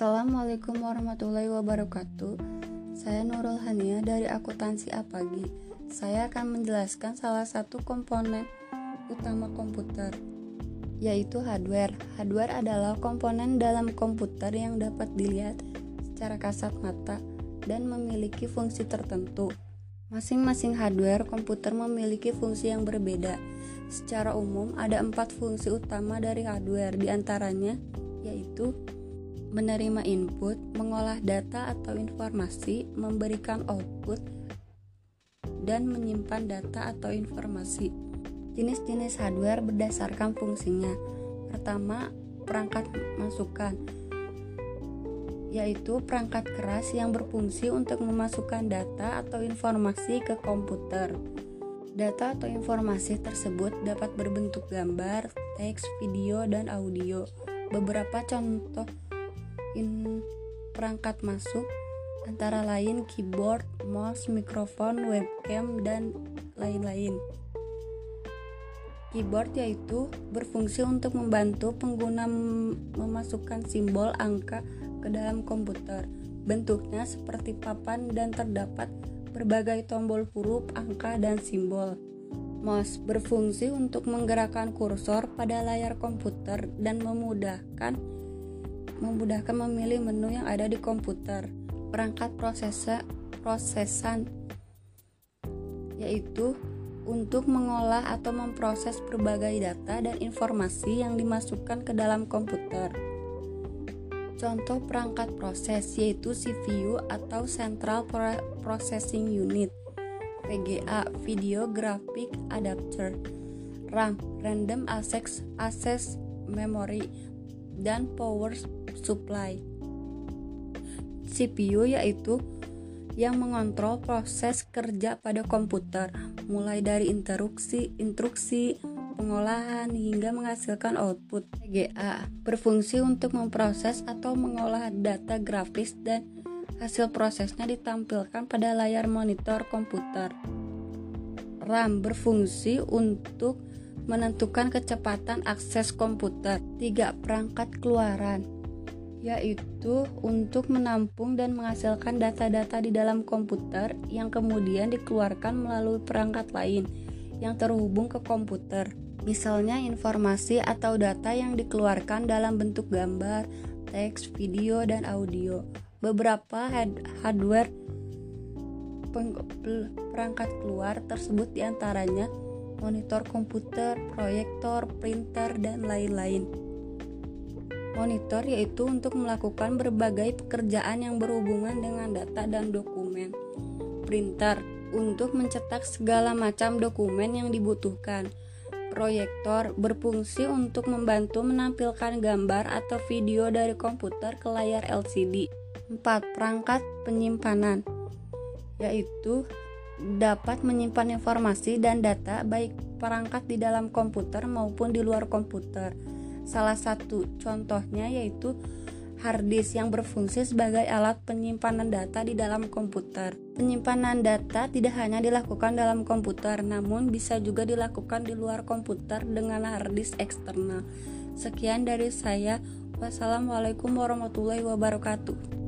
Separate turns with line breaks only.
Assalamualaikum warahmatullahi wabarakatuh. Saya Nurul Hania dari akuntansi Apagi. Saya akan menjelaskan salah satu komponen utama komputer, yaitu hardware. Hardware adalah komponen dalam komputer yang dapat dilihat secara kasat mata dan memiliki fungsi tertentu. Masing-masing hardware komputer memiliki fungsi yang berbeda. Secara umum, ada empat fungsi utama dari hardware, di antaranya yaitu menerima input, mengolah data atau informasi, memberikan output, dan menyimpan data atau informasi. Jenis-jenis hardware berdasarkan fungsinya. Pertama, perangkat masukan, yaitu perangkat keras yang berfungsi untuk memasukkan data atau informasi ke komputer. Data atau informasi tersebut dapat berbentuk gambar, teks, video, dan audio. Beberapa contoh in perangkat masuk antara lain keyboard, mouse, mikrofon, webcam, dan lain-lain. Keyboard yaitu berfungsi untuk membantu pengguna memasukkan simbol angka ke dalam komputer. Bentuknya seperti papan dan terdapat berbagai tombol huruf, angka, dan simbol. Mouse berfungsi untuk menggerakkan kursor pada layar komputer dan memudahkan memudahkan memilih menu yang ada di komputer. Perangkat prosesa, prosesan yaitu untuk mengolah atau memproses berbagai data dan informasi yang dimasukkan ke dalam komputer. Contoh perangkat proses yaitu CPU atau Central Processing Unit, VGA Video Graphic Adapter, RAM Random Access Access Memory, dan Power supply. CPU yaitu yang mengontrol proses kerja pada komputer, mulai dari instruksi, instruksi, pengolahan hingga menghasilkan output. VGA berfungsi untuk memproses atau mengolah data grafis dan hasil prosesnya ditampilkan pada layar monitor komputer. RAM berfungsi untuk menentukan kecepatan akses komputer. Tiga perangkat keluaran yaitu untuk menampung dan menghasilkan data-data di dalam komputer yang kemudian dikeluarkan melalui perangkat lain yang terhubung ke komputer. Misalnya informasi atau data yang dikeluarkan dalam bentuk gambar, teks, video, dan audio. Beberapa hardware perangkat keluar tersebut di antaranya monitor komputer, proyektor, printer, dan lain-lain. Monitor yaitu untuk melakukan berbagai pekerjaan yang berhubungan dengan data dan dokumen. Printer untuk mencetak segala macam dokumen yang dibutuhkan. Proyektor berfungsi untuk membantu menampilkan gambar atau video dari komputer ke layar LCD. 4. Perangkat penyimpanan yaitu dapat menyimpan informasi dan data baik perangkat di dalam komputer maupun di luar komputer. Salah satu contohnya yaitu hard disk yang berfungsi sebagai alat penyimpanan data di dalam komputer. Penyimpanan data tidak hanya dilakukan dalam komputer, namun bisa juga dilakukan di luar komputer dengan hard disk eksternal. Sekian dari saya. Wassalamualaikum warahmatullahi wabarakatuh.